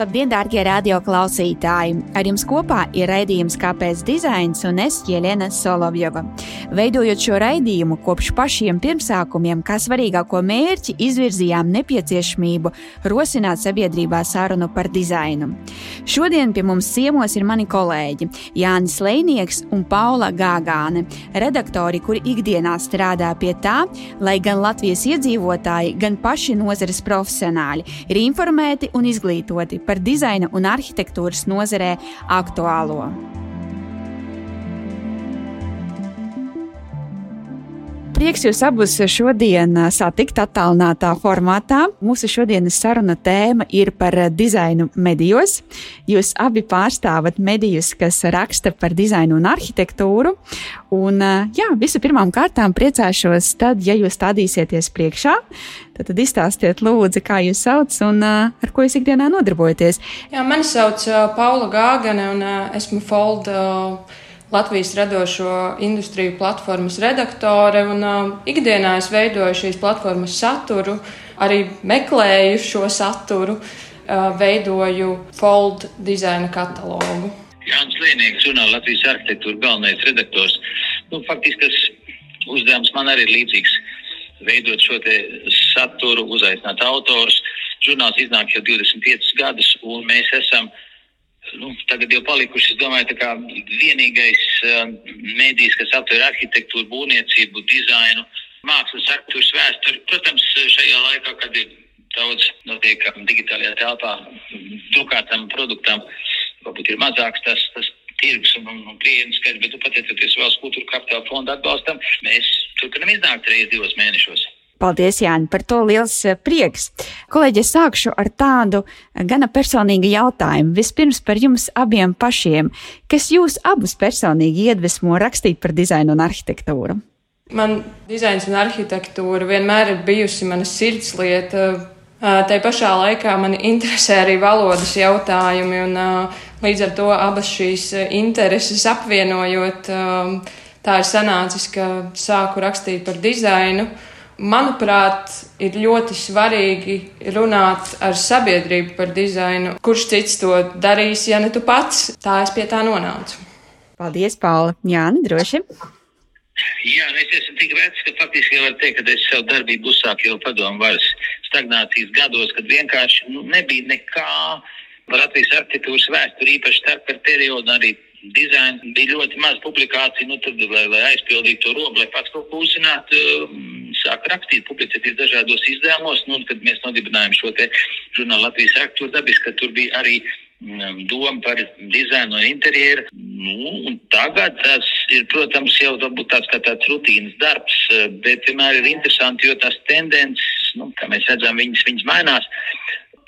Labdien, darbie radioklausītāji! Ar jums kopā ir raidījums Kāpēc dizains un es Jelena Solovjova. Veidojot šo raidījumu, kopš pašiem pirmsākumiem, kā svarīgāko mērķi, izvirzījām nepieciešamību rosināt sabiedrībā sarunu par dizainu. Šodien pie mums ciemos ir mani kolēģi Jānis Lēnieks un Paula Gāgāne, redaktori, kuri ikdienā strādā pie tā, lai gan Latvijas iedzīvotāji, gan paši nozares profesionāļi ir informēti un izglītoti par dizaina un arhitektūras nozarē aktuālo. Prieks jūs abus šodien satikt attālinātā formātā. Mūsu šodienas saruna tēma ir par dizainu medijos. Jūs abi pārstāvat medijus, kas raksta par dizainu un arhitektūru. Un, jā, visu pirmām kārtām priecāšos tad, ja jūs stādīsieties priekšā. Tad, tad izstāstiet, lūdzu, kā jūs sauc un ar ko jūs ikdienā nodarbojaties. Jā, mani sauc Paula Gāgane un esmu Folda. Latvijas radošo industriju platformas redaktore, un uh, ikdienā es veidoju šīs platformas saturu, arī meklēju šo saturu, uh, veidoju Fold dizaina katalogu. Jānis Lienieks, žurnāla Latvijas arhitektūra galvenais redaktors. Nu, faktiski tas uzdevums man arī ir līdzīgs. Veidot šo saturu, uzaicināt autors. Žurnāls iznāk jau 25 gadus, un mēs esam uh, nu, tagad jau palikuši, es domāju, tā kā vienīgais uh, mēdījis, kas aptver arhitektūru, būvniecību, dizainu, mākslas aktūras vēsturi. Protams, šajā laikā, kad ir daudz notiek digitālajā telpā, drukātam produktam, varbūt ir mazāks tas, tas tirgus un, un, un klientu skaits, bet pateicoties valsts kultūra kapitāla fonda atbalstam, mēs turpinam iznākt reizes divos mēnešos. Paldies, Jāni, par to liels eh, prieks. Kolēģi, es sākšu ar tādu eh, gana personīgu jautājumu. Vispirms par jums abiem pašiem. Kas jūs abus personīgi iedvesmo rakstīt par dizainu un arhitektūru? Man dizains un arhitektūra vienmēr ir bijusi mana sirdslieta. Tā pašā laikā mani interesē arī valodas jautājumi, un līdz ar to abas šīs intereses apvienojot, tā ir sanācis, ka sāku rakstīt par dizainu manuprāt, ir ļoti svarīgi runāt ar sabiedrību par dizainu. Kurš cits to darīs, ja ne tu pats? Tā es pie tā nonācu. Paldies, Paula. Jā, droši. Jā, nu, es esmu tik vecs, ka faktiski var teikt, ka es savu darbību uzsāku jau padomu varas stagnācijas gados, kad vienkārši nu, nebija nekā par Latvijas arhitektūras vēsturi, īpaši starp periodu arī dizaina bija ļoti maz publikāciju, nu, tad, lai, lai aizpildītu to robu, lai pats kaut ko uzzinātu, um, sāk rakstīt, publicēties dažādos izdevumos. Nu, kad mēs nodibinājām šo žurnālu Latvijas arhitektūru, dabiski, ka tur bija arī um, doma par dizainu un interjeru. Nu, tagad tas ir, protams, jau tāds kā tāds rutīnas darbs, bet vienmēr ir interesanti, jo tās tendences, nu, kā mēs redzam, viņas, viņas mainās.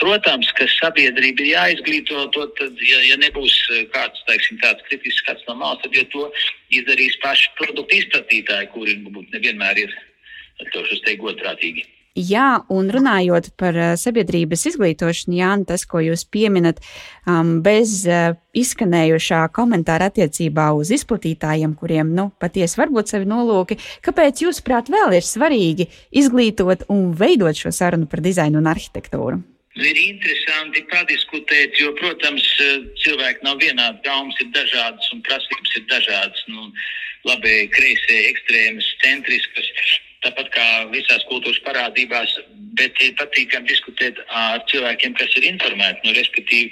Protams, ka sabiedrība ir jāizglīto, to, tad, ja, ja nebūs kāds teiksim, tāds kritisks skats no malas, tad to izdarīs paši produktu izplatītāji, kuri nevienmēr ir to teikt godprātīgi. Jā, un runājot par uh, sabiedrības izglītošanu, Jānis, tas, ko jūs pieminat, um, bez uh, izskanējušā komentāra attiecībā uz izplatītājiem, kuriem, nu, patiesi var būt savi nolūki, kāpēc, jūsuprāt, vēl ir svarīgi izglītot un veidot šo sarunu par dizainu un arhitektūru? Nu, ir interesanti padiskutēt, jo, protams, cilvēki nav vienādi. Gaumas ir dažādas un prasības ir dažādas. Nu, labi, kreisē, ekstrēmas, centriskas, tāpat kā visās kultūras parādībās. Bet ir patīkami diskutēt ar cilvēkiem, kas ir informēti, nu, respektīvi,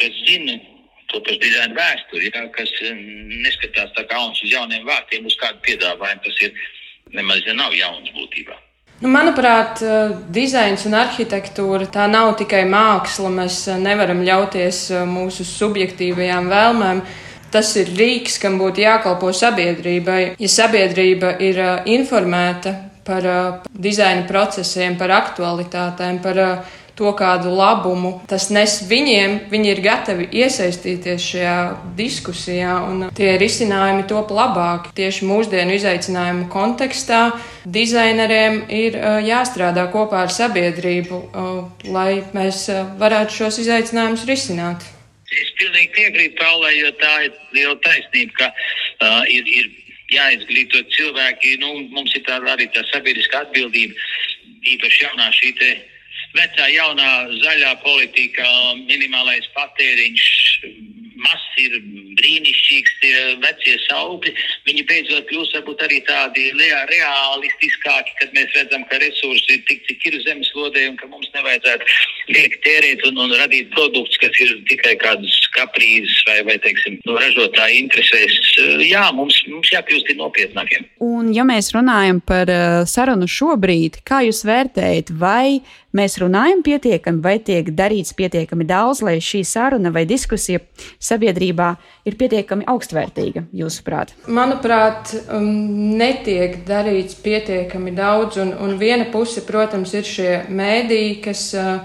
kas zina to pašu dizaina vēsturi, ja, kas neskatās tā kā uz jauniem vārtiem, uz kādu piedāvājumu. Tas ir nemaz ja nav jauns būtībā. Nu, manuprāt, eh, dizains un arhitektūra tā nav tikai māksla. Mēs eh, nevaram ļauties eh, mūsu subjektīvajām vēlmēm. Tas ir rīks, kam būtu jākalpo sabiedrībai. Ja sabiedrība ir informēta par dizaina procesiem, par aktualitātēm, par to, kādu labumu tas nes viņiem, viņi ir gatavi iesaistīties šajā diskusijā, un tie risinājumi top labāki. Tieši mūsdienu izaicinājumu kontekstā dizaineriem ir jāstrādā kopā ar sabiedrību, lai mēs varētu šos izaicinājumus risināt. Es pilnīgi piekrītu Paulai, jo tā ir liela taisnība, ka uh, ir, ir jāizglīto cilvēki. Nu, mums ir tā, arī tā sabiedriska atbildība, īpaši jaunā šī te vecā, jaunā, zaļā politika, minimālais patēriņš, mazs ir brīnišķīgs, tie vecie saukļi. Viņi beidzot kļūst varbūt arī tādi realistiskāki, kad mēs redzam, ka resursi ir tik, cik ir zemeslodē un ka mums nevajadzētu liekt tērēt un, un radīt produktus, kas ir tikai kādas kaprīzes vai, vai teiksim, no ražotāja interesēs. Jā, mums, mums jākļūst nopietnākiem. Un ja mēs runājam par uh, sarunu šobrīd, kā jūs vērtējat, vai mēs runājam pietiekami, vai tiek darīts pietiekami daudz, lai šī saruna vai diskusija sabiedrībā ir pietiekami augstvērtīga, jūsuprāt? Manuprāt, um, netiek darīts pietiekami daudz, un, un viena puse, protams, ir šie mēdīji, kas uh,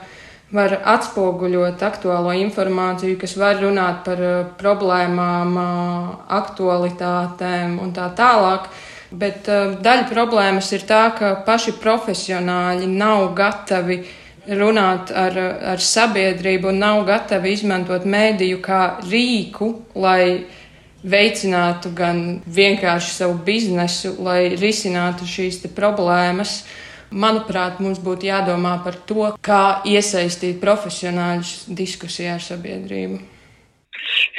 var atspoguļot aktuālo informāciju, kas var runāt par uh, problēmām, uh, aktualitātēm un tā tālāk. Bet uh, daļa problēmas ir tā, ka paši profesionāļi nav gatavi runāt ar, ar sabiedrību un nav gatavi izmantot mēdīju kā rīku, lai veicinātu gan vienkārši savu biznesu, lai risinātu šīs problēmas. Manuprāt, mums būtu jādomā par to, kā iesaistīt profesionāļus diskusijā ar sabiedrību.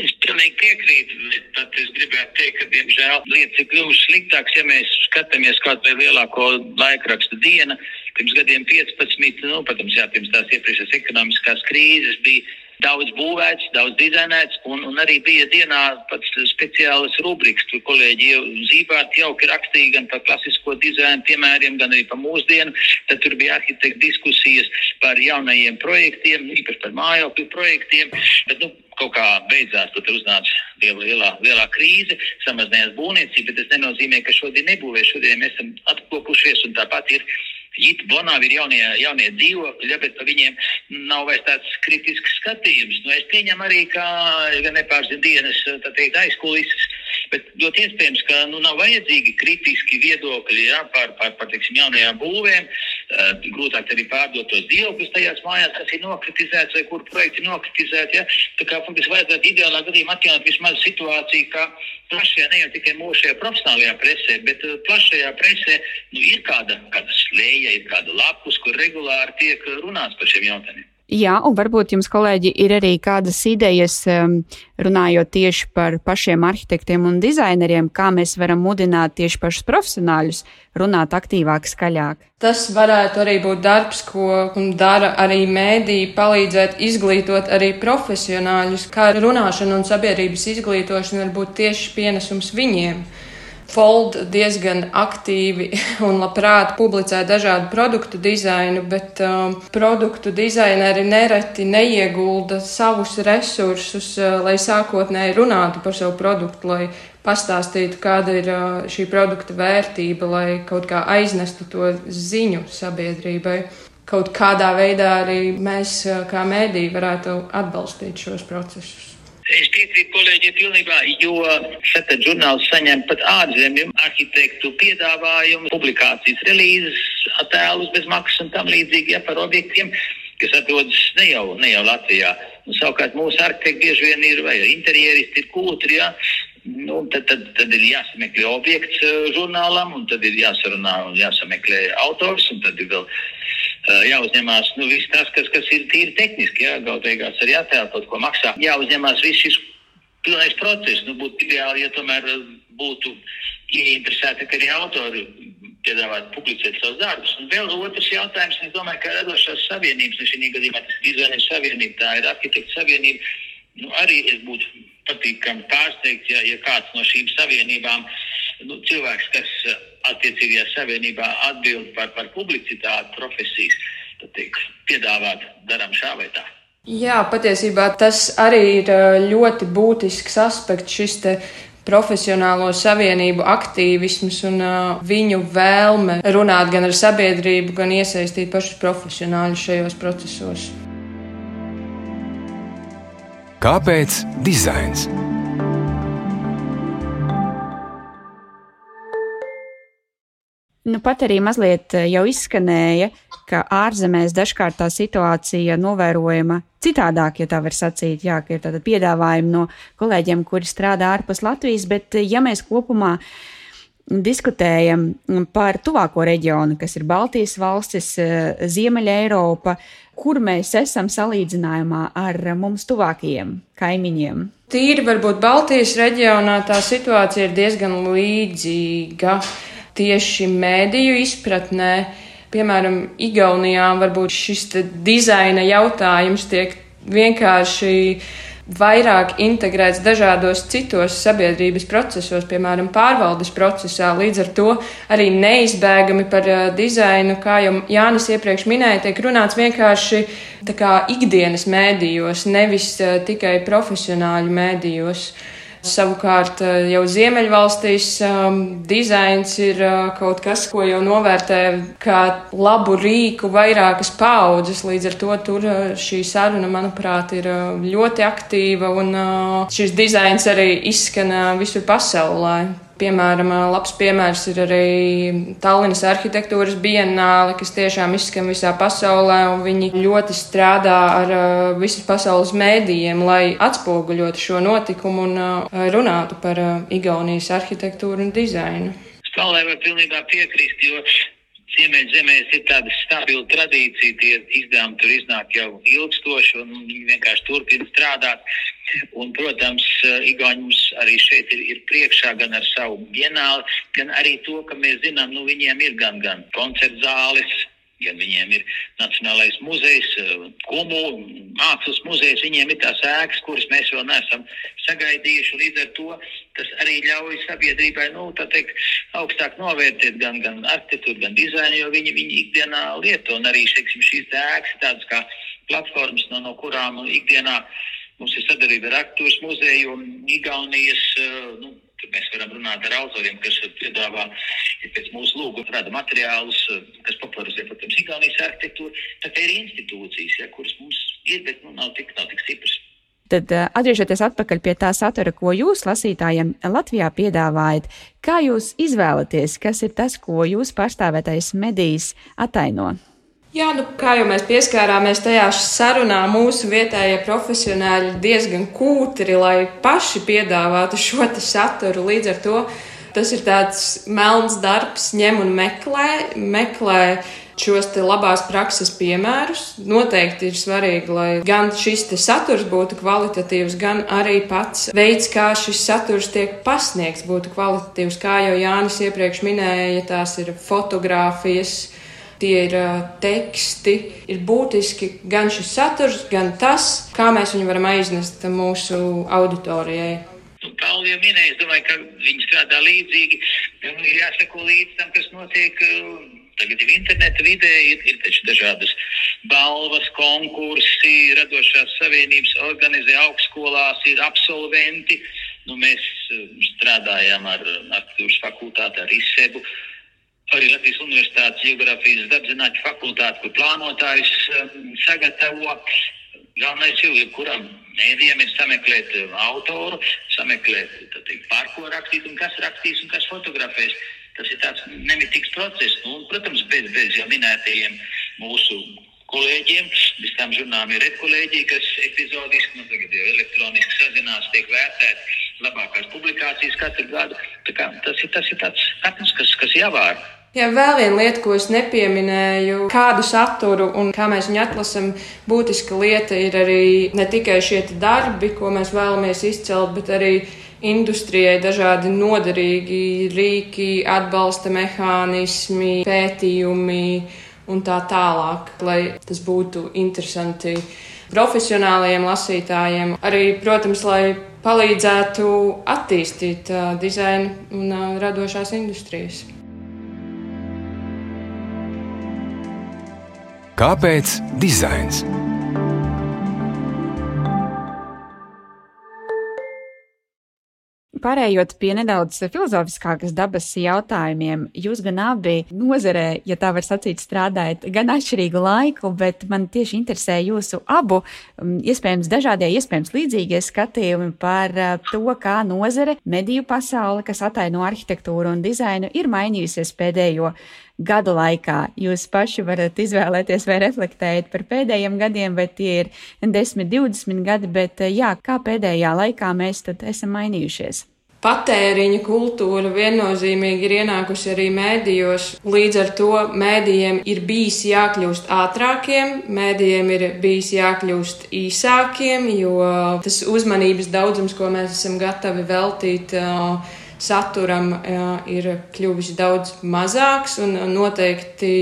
Es pilnīgi piekrītu, bet pat es gribētu teikt, ka, diemžēl, lietas ir kļuvušas sliktākas, ja mēs skatāmies kaut vai lielāko laikrakstu dienu. Pirms gadiem 15, nu, protams, jā, pirms tās iepriekšējās ekonomiskās krīzes bija daudz būvēts, daudz dizainēts, un, un arī bija dienā pats speciālas rubrikas, kur kolēģi jau zīmēti jauki rakstīja gan par klasisko dizainu piemēriem, gan arī par mūsdienu. Tad tur bija arhitekta diskusijas par jaunajiem projektiem, īpaši par mājokļu projektiem. Bet, nu, kaut kā beidzās, tad uznāca liela, lielā, lielā krīze, samazinājās būvniecība, bet tas nenozīmē, ka šodien nebūvē. Šodien mēs esam atkopušies un tāpat ir Jīta Bonāvi ir jaunie, jaunie dzīvokļi, bet par viņiem nav vairs tāds kritisks skatījums. Nu, es pieņemu arī, ka gan nepārzina dienas teikt, aizkulises, bet ļoti iespējams, ka nu, nav vajadzīgi kritiski viedokļi ja, par, par, par teiksim, jaunajām būvēm. Uh, grūtāk arī pārdot tos dzīvokļus tajās mājās, kas ir nokritizēts vai kur projekti ir nokritizēti. Ja. Tā kā faktiski vajadzētu ideālā gadījumā atjaunot vismaz situāciju, ka plašajā, ne jau tikai mūsu profesionālajā presē, bet plašajā presē nu, ir kāda, kāda slēja ja ir kāda lapus, kur regulāri tiek runāts par šiem jautājumiem. Jā, un varbūt jums, kolēģi, ir arī kādas idejas, runājot tieši par pašiem arhitektiem un dizaineriem, kā mēs varam mudināt tieši pašus profesionāļus runāt aktīvāk, skaļāk. Tas varētu arī būt darbs, ko dara arī mēdīji, palīdzēt izglītot arī profesionāļus, kā runāšana un sabiedrības izglītošana var būt tieši pienesums viņiem. Fold diezgan aktīvi un labprāt publicē dažādu produktu dizainu, bet um, produktu dizaineri nereti neiegulda savus resursus, uh, lai sākotnēji runātu par savu produktu, lai pastāstītu, kāda ir uh, šī produkta vērtība, lai kaut kā aiznestu to ziņu sabiedrībai. Kaut kādā veidā arī mēs, uh, kā mēdī, varētu atbalstīt šos procesus. Es piekrītu kolēģiem pilnībā, jo šeit žurnāls saņem pat ārzemju arhitektu piedāvājumu, publikācijas relīzes, attēlus bez maksas un tam līdzīgi ja, par objektiem, kas atrodas ne jau, ne jau Latvijā. Un, savukārt mūsu arhitekti bieži vien ir vai interjeristi, ir kūtri, ja, Nu, tad, tad, tad ir jāsameklē objekts uh, žurnālam, un tad ir jāsarunā un jāsameklē autors, un tad ir vēl jāuzņemās nu, viss tas, kas, kas ir tīri tehniski. Jā, galu beigās arī attēlot ko maksā. Jāuzņemās viss šis pilnais process. Nu, būtu ideāli, ja tomēr būtu ieinteresēti, arī autori piedāvāt publicēt savus darbus. Un vēl otrs jautājums, es domāju, ka radošās savienības, ne šī gadījumā tas ir dizaina savienība, tā ir arhitekta savienība. Nu, arī es būtu patīkami pārsteigts, ja, ja kāds no šīm savienībām, nu, cilvēks, kas uh, attiecīgajā savienībā atbild par, par publicitāti profesijas, tad tiek piedāvāt darām šā vai tā. Jā, patiesībā tas arī ir ļoti būtisks aspekts šis profesionālo savienību aktīvisms un uh, viņu vēlme runāt gan ar sabiedrību, gan iesaistīt pašus profesionāļus šajos procesos. Kāpēc dizains? Nu, pat arī mazliet eh, jau izskanēja, ka ārzemēs dažkārt tā situācija novērojama citādāk, ja tā var sacīt. Jā, ka ir tāda piedāvājuma no kolēģiem, kuri strādā ārpus Latvijas, bet eh, ja mēs kopumā diskutējam par tuvāko reģionu, kas ir Baltijas valstis, Ziemeļa Eiropa, kur mēs esam salīdzinājumā ar mums tuvākajiem kaimiņiem. Tīri varbūt Baltijas reģionā tā situācija ir diezgan līdzīga tieši mēdīju izpratnē. Piemēram, Igaunijā varbūt šis dizaina jautājums tiek vienkārši vairāk integrēts dažādos citos sabiedrības procesos, piemēram, pārvaldes procesā. Līdz ar to arī neizbēgami par uh, dizainu, kā jau Jānis iepriekš minēja, tiek runāts vienkārši kā ikdienas mēdījos, nevis uh, tikai profesionāļu mēdījos. Savukārt eh, jau Ziemeļvalstīs um, dizains ir uh, kaut kas, ko jau novērtē kā labu rīku vairākas paudzes. Līdz ar to tur uh, šī saruna, manuprāt, ir ļoti aktīva un uh, šis dizains arī izskan visur pasaulē. Piemēram, labs piemērs ir arī Tallinas arhitektūras bienāle, kas tiešām izskan visā pasaulē, un viņi ļoti strādā ar visas pasaules mēdījiem, lai atspoguļotu šo notikumu un runātu par Igaunijas arhitektūru un dizainu. Stāvlē var pilnībā piekrist, jo Ziemeļzemēs ir tāda stabila tradīcija, tie izdevumi tur iznāk jau ilgstoši, un viņi vienkārši turpina strādāt. Un, protams, Igauni mums arī šeit ir, ir priekšā gan ar savu bienāli, gan arī to, ka mēs zinām, nu viņiem ir gan, gan koncertzāles, gan viņiem ir Nacionālais muzejs, Kumu, mākslas muzejs, viņiem ir tās ēkas, kuras mēs vēl neesam sagaidījuši. Līdz ar to tas arī ļauj sabiedrībai, nu, tā teikt, augstāk novērtēt gan, gan arhitektūru, gan dizainu, jo viņi, viņi ikdienā lieto. Un arī, teiksim, šīs ēkas tādas kā platformas, no, no kurām ikdienā mums ir sadarbība ar arhitektūras muzeju un Igaunijas, nu, Tur mēs varam runāt ar autoriem, kas piedāvā pēc mūsu lūguma rada materiālus, kas popularizē, protams, Igaunijas arhitektūru. Tad ir institūcijas, ja, kuras mums ir, bet nu, nav, tik, nav tik stipras. Tad eh, atgriežoties atpakaļ pie tā satura, ko jūs lasītājiem Latvijā piedāvājat, kā jūs izvēlaties, kas ir tas, ko jūs pārstāvētais medijs ataino? Jā, nu, kā jau mēs pieskārāmies tajā sarunā, mūsu vietējie profesionāļi diezgan kūtri, lai paši piedāvātu šo saturu. Līdz ar to tas ir tāds melns darbs, ņem un meklē, meklē šos labās prakses piemērus. Noteikti ir svarīgi, lai gan šis saturs būtu kvalitatīvs, gan arī pats veids, kā šis saturs tiek pasniegts, būtu kvalitatīvs. Kā jau Jānis iepriekš minēja, tās ir fotogrāfijas tie ir uh, teksti. Ir būtiski gan šis saturs, gan tas, kā mēs viņu varam aiznest mūsu auditorijai. Pauli jau minēja, es domāju, ka viņi strādā līdzīgi. Ir jāsako līdz tam, kas notiek. Tagad ir interneta vidē, ir, ir taču dažādas balvas, konkursi, radošās savienības organizē augstskolās, ir absolventi. Nu, mēs strādājam ar arhitektūras fakultāti, ar izsebu. Uh, arī Latvijas Universitātes geogrāfijas dabzinātņu fakultāti, kur plānotājs um, sagatavo. Galvenais jau jebkuram mēdījam ir sameklēt um, autoru, sameklēt, teikt, par ko rakstīt un kas rakstīs un kas fotografēs. Tas ir tāds nemitīgs process. Nu, protams, bez, bez jau minētajiem mūsu kolēģiem. Bez tam žurnālām ir redkolēģija, kas epizodiski, nu, tagad jau elektroniski sazinās, tiek vērtēti labākās publikācijas katru gadu. Tas ir, tas ir tāds katrs, kas, kas jāvāra. Jā, vēl viena lieta, ko es nepieminēju, kādu saturu un kā mēs viņu atlasām, būtiska lieta ir arī ne tikai šie darbi, ko mēs vēlamies izcelt, bet arī industrijai dažādi noderīgi rīki, atbalsta mehānismi, pētījumi un tā tālāk, lai tas būtu interesanti profesionālajiem lasītājiem. Arī, protams, lai palīdzētu attīstīt uh, dizaina un uh, radošās industrijas. Kāpēc dizains? Pārējot pie nedaudz filozofiskākas dabas jautājumiem, jūs gan abi nozarē, ja tā var sacīt, strādājat gan atšķirīgu laiku, bet man tieši interesē jūsu abu, um, iespējams, dažādie, iespējams, līdzīgie skatījumi par uh, to, kā nozare, mediju pasaule, kas ataino arhitektūru un dizainu, ir mainījusies pēdējo gadu laikā. Jūs paši varat izvēlēties vai reflektēt par pēdējiem gadiem, vai tie ir 10, 20 gadi, bet uh, jā, kā pēdējā laikā mēs esam mainījušies? Patēriņa kultūra viennozīmīgi ir ienākusi arī mēdījos. Līdz ar to mēdījiem ir bijis jākļūst ātrākiem, mēdījiem ir bijis jākļūst īsākiem, jo tas uzmanības daudzums, ko mēs esam gatavi veltīt, saturam ir kļuvis daudz mazāks, un noteikti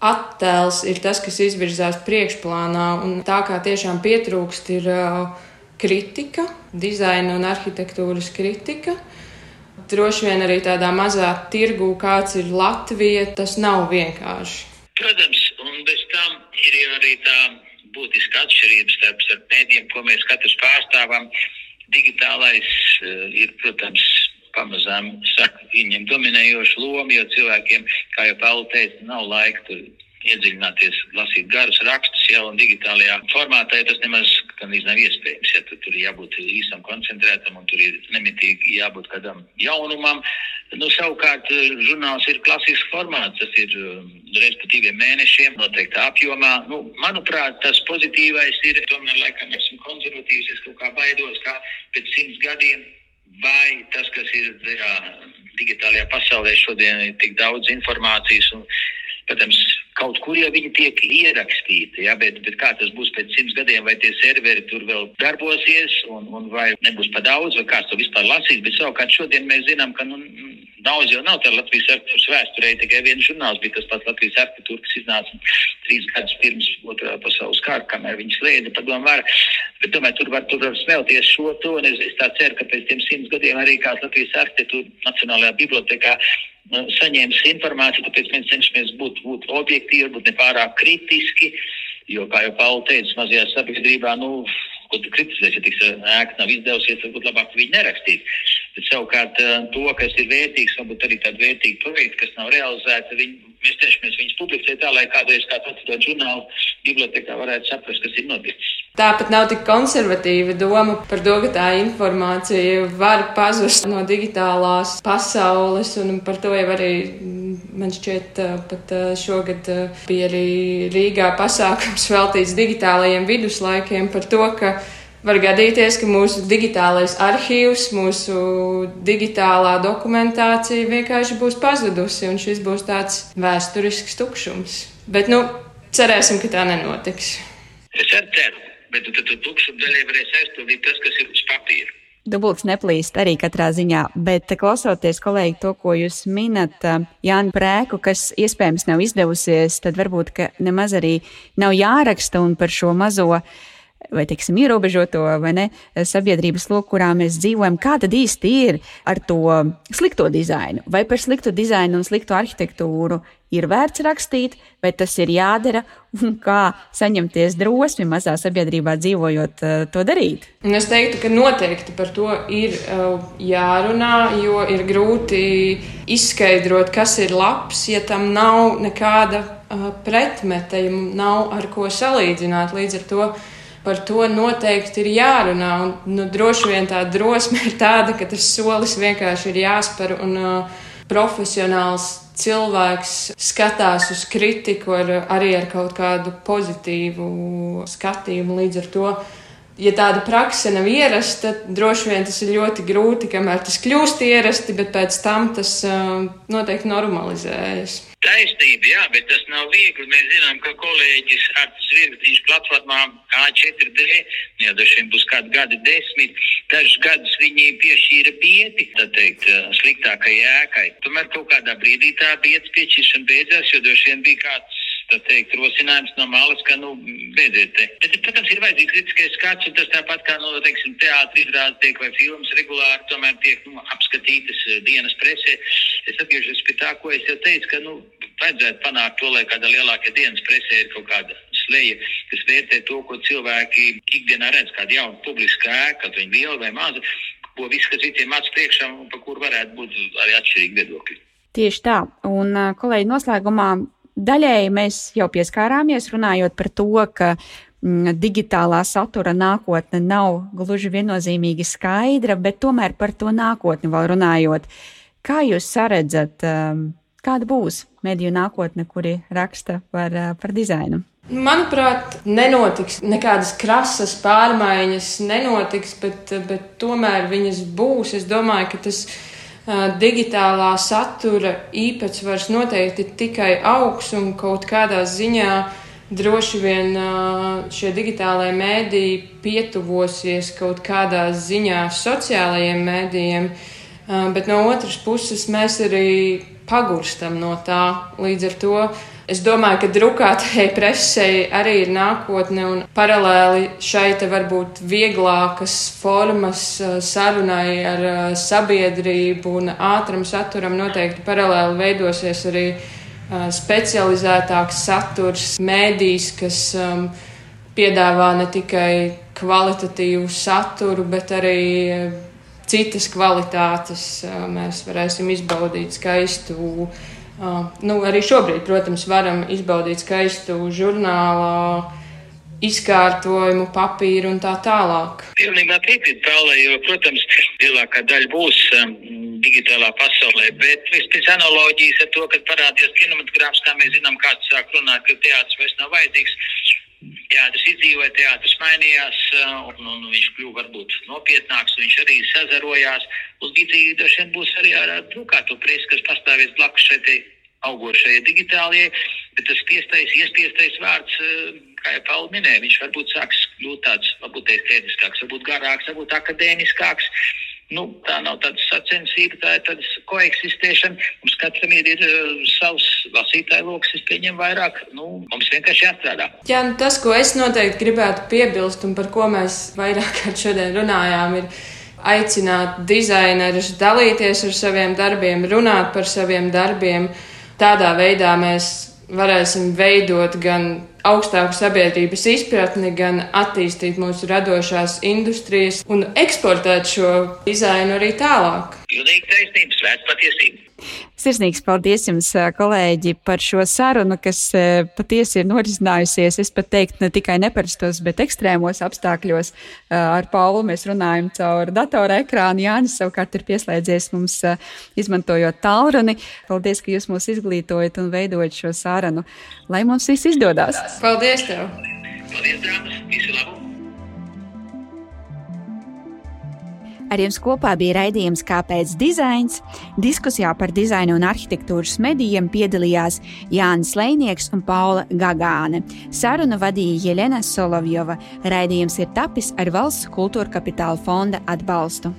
attēls ir tas, kas izvirzās priekšplānā, tā kā tiešām pietrūkst ir kritika, dizaina un arhitektūras kritika. Droši vien arī tādā mazā tirgū, kāds ir Latvija, tas nav vienkārši. Protams, un bez tam ir arī tā būtiska atšķirība starp, starp mēdījiem, ko mēs katrs pārstāvam. Digitālais uh, ir, protams, pamazām saka, viņiem dominējošu lomu, jo cilvēkiem, kā jau Pauli teica, nav laika tur iedziļināties, lasīt garus rakstus jau un digitālajā formātā, ja tas nemaz nav iespējams. Ja, tur ir jābūt īsam, koncentrētam un tur ir nemitīgi jābūt kādam jaunumam. Nu, savukārt, žurnāls ir klasisks formāts, tas ir um, diviem mēnešiem, noteiktā apjomā. Nu, manuprāt, tas pozitīvais ir, tomēr, laikam, esmu konservatīvs, es kaut kā baidos, kā pēc simts gadiem vai tas, kas ir tajā digitālajā pasaulē šodien, ir tik daudz informācijas un, protams, Kaut kur jau viņi tiek ierakstīti, ja, bet, bet kā tas būs pēc simts gadiem, vai tie serveri tur vēl darbosies, un, un vai nebūs pa daudz, vai kāds to vispār lasīs. Bet savukārt šodien mēs zinām, ka nu, daudz jau nav tā Latvijas arhitektūras vēsturē, tikai viens žurnāls bija tas pats Latvijas arhitektūra, kas iznāca trīs gadus pirms otrā pasaules kara, kamēr viņi slēdza padomu varu. Bet tomēr tur var, tur var smelties šo to, un es, es tā ceru, ka pēc tiem simts gadiem arī kāds Latvijas arhitektūra Nacionālajā bibliotekā saņēmis informāciju, tāpēc mēs cenšamies būt, būt objektīvi, būt nepārāk kritiski. Jo, kā jau Pauli teica, mazajā sabiedrībā, nu, ko tu kritizēsi, ja tiks ēka nav izdevusies, varbūt labāk viņu nerakstīt. Bet savukārt to, kas ir vērtīgs, varbūt arī tādi vērtīgi projekti, kas nav realizēti, viņi, mēs cenšamies viņus publicēt tā, lai kādreiz kāds atvedot žurnālu bibliotekā varētu saprast, kas ir noticis. Tāpat nav tik konservatīva doma par to, ka tā informācija var pazust no digitālās pasaules, un par to jau arī man šķiet, pat šogad bija arī Rīgā pasākums veltīts digitālajiem viduslaikiem par to, ka var gadīties, ka mūsu digitālais arhīvs, mūsu digitālā dokumentācija vienkārši būs pazudusi, un šis būs tāds vēsturisks tukšums. Bet, nu, cerēsim, ka tā nenotiks. Es ceru bet tad tu tukšumdaļai varēs aizpildīt tas, kas ir uz papīra. Dubults neplīst arī katrā ziņā, bet klausoties kolēģi to, ko jūs minat, Jāni Prēku, kas iespējams nav izdevusies, tad varbūt, nemaz arī nav jāraksta un par šo mazo vai, teiksim, ierobežoto vai ne, sabiedrības loku, kurā mēs dzīvojam, kā tad īsti ir ar to slikto dizainu? Vai par sliktu dizainu un sliktu arhitektūru ir vērts rakstīt, vai tas ir jādara, un kā saņemties drosmi mazā sabiedrībā dzīvojot, uh, to darīt? Es teiktu, ka noteikti par to ir uh, jārunā, jo ir grūti izskaidrot, kas ir labs, ja tam nav nekāda uh, pretmeta, ja nav ar ko salīdzināt. Līdz ar to par to noteikti ir jārunā. Un, nu, droši vien tā drosme ir tāda, ka tas solis vienkārši ir jāspēr un uh, profesionāls cilvēks skatās uz kritiku ar, arī ar kaut kādu pozitīvu skatījumu. Līdz ar to, ja tāda praksa nav ierasta, tad droši vien tas ir ļoti grūti, kamēr tas kļūst ierasti, bet pēc tam tas uh, noteikti normalizējas. Taisnība, jā, bet tas nav viegli. Mēs zinām, ka kolēģis Artis Virgtiņš platformā A4D, jau dažiem būs kādi gadi desmit, dažus gadus viņi piešķīra bieti, tā teikt, sliktākai ēkai. Tomēr kaut kādā brīdī tā bietas piešķiršana beidzās, jo vien bija kāds tā teikt, rosinājums no malas, ka, nu, beidziet te. Bet, protams, ir vajadzīgs kritiskais skats, un tas tāpat kā, nu, teiksim, teātris izrādes tiek vai filmas regulāri tomēr tiek, nu, apskatītas eh, dienas presē. Es atgriežos pie tā, ko es jau teicu, ka, nu, vajadzētu panākt to, lai kāda lielākā dienas presē ir kaut kāda sleja, kas vērtē to, ko cilvēki ikdienā redz, kāda jauna publiska ēka, kaut viņa liela vai maza, ko viss, kas citiem acu priekšā un pa kur varētu būt arī atšķirīgi viedokļi. Tieši tā. Un, kolēģi, noslēgumā Daļēji mēs jau pieskārāmies runājot par to, ka mm, digitālā satura nākotne nav gluži viennozīmīgi skaidra, bet tomēr par to nākotni vēl runājot. Kā jūs saredzat, um, kāda būs mediju nākotne, kuri raksta par, par dizainu? Manuprāt, nenotiks nekādas krasas pārmaiņas, nenotiks, bet, bet tomēr viņas būs. Es domāju, ka tas uh, digitālā satura īpatsvars noteikti tikai augs un kaut kādā ziņā droši vien šie digitālajie mēdīji pietuvosies kaut kādā ziņā sociālajiem mēdījiem, bet no otras puses mēs arī pagurstam no tā. Līdz ar to Es domāju, ka drukātajai presei arī ir nākotne, un paralēli šai te varbūt vieglākas formas eh, sarunai ar eh, sabiedrību un ātram saturam noteikti paralēli veidosies arī eh, specializētāks saturs, mēdīs, kas um, piedāvā ne tikai kvalitatīvu saturu, bet arī citas kvalitātes. Mēs varēsim izbaudīt skaistu Uh, nu, arī šobrīd, protams, varam izbaudīt skaistu žurnālu, izkārtojumu, papīru un tā tālāk. Pilnībā piekrītu Paulai, jo, protams, lielākā daļa būs um, digitālā pasaulē, bet vispēc analoģijas ar to, kad parādījās kinematogrāfs, kā mēs zinām, kāds sāk runāt, ka teātris vairs nav vajadzīgs. Teātris izdzīvoja, teātris mainījās, uh, un, un viņš kļuva varbūt nopietnāks, viņš arī sazarojās. Un līdzīgi droši vien būs arī ar drukāto presi, kas pastāvēs blakus šai augošajai digitālajai, bet tas piestais, iespiestais vārds, uh, kā jau Pauli minēja, viņš varbūt sāks kļūt tāds, varbūt estētiskāks, varbūt garāks, varbūt akadēmiskāks. Nu, tā nav tāda sacensība, tā ir tāda koeksistēšana. Mums katram ir, ir uh, savs lasītāju lokus, es pieņemu vairāk. Nu, mums vienkārši jāstrādā. Jā, nu, tas, ko es noteikti gribētu piebilst un par ko mēs vairāk kārt šodien runājām, ir aicināt dizainerus dalīties ar saviem darbiem, runāt par saviem darbiem. Tādā veidā mēs varēsim veidot gan augstāku sabiedrības izpratni, gan attīstīt mūsu radošās industrijas un eksportēt šo dizainu arī tālāk. Pilnīgi taisnība, svēta patiesība. Sirsnīgs paldies jums, kolēģi, par šo sarunu, kas patiesi ir norisinājusies. Es pat teiktu, ne tikai neparastos, bet ekstrēmos apstākļos. Ar Paulu mēs runājam caur datora ekrānu. Jānis savukārt ir pieslēdzies mums, izmantojot tālruni. Paldies, ka jūs mūs izglītojat un veidojat šo sarunu. Lai mums viss izdodas! Paldies tev! Paldies, dāmas! Visu labu! Ar jums kopā bija raidījums Kāpēc dizains? Diskusijā par dizainu un arhitektūras medijiem piedalījās Jānis Lēnieks un Paula Gagāne. Sarunu vadīja Jelena Solovjova. Raidījums ir tapis ar Valsts kultūra kapitāla fonda atbalstu.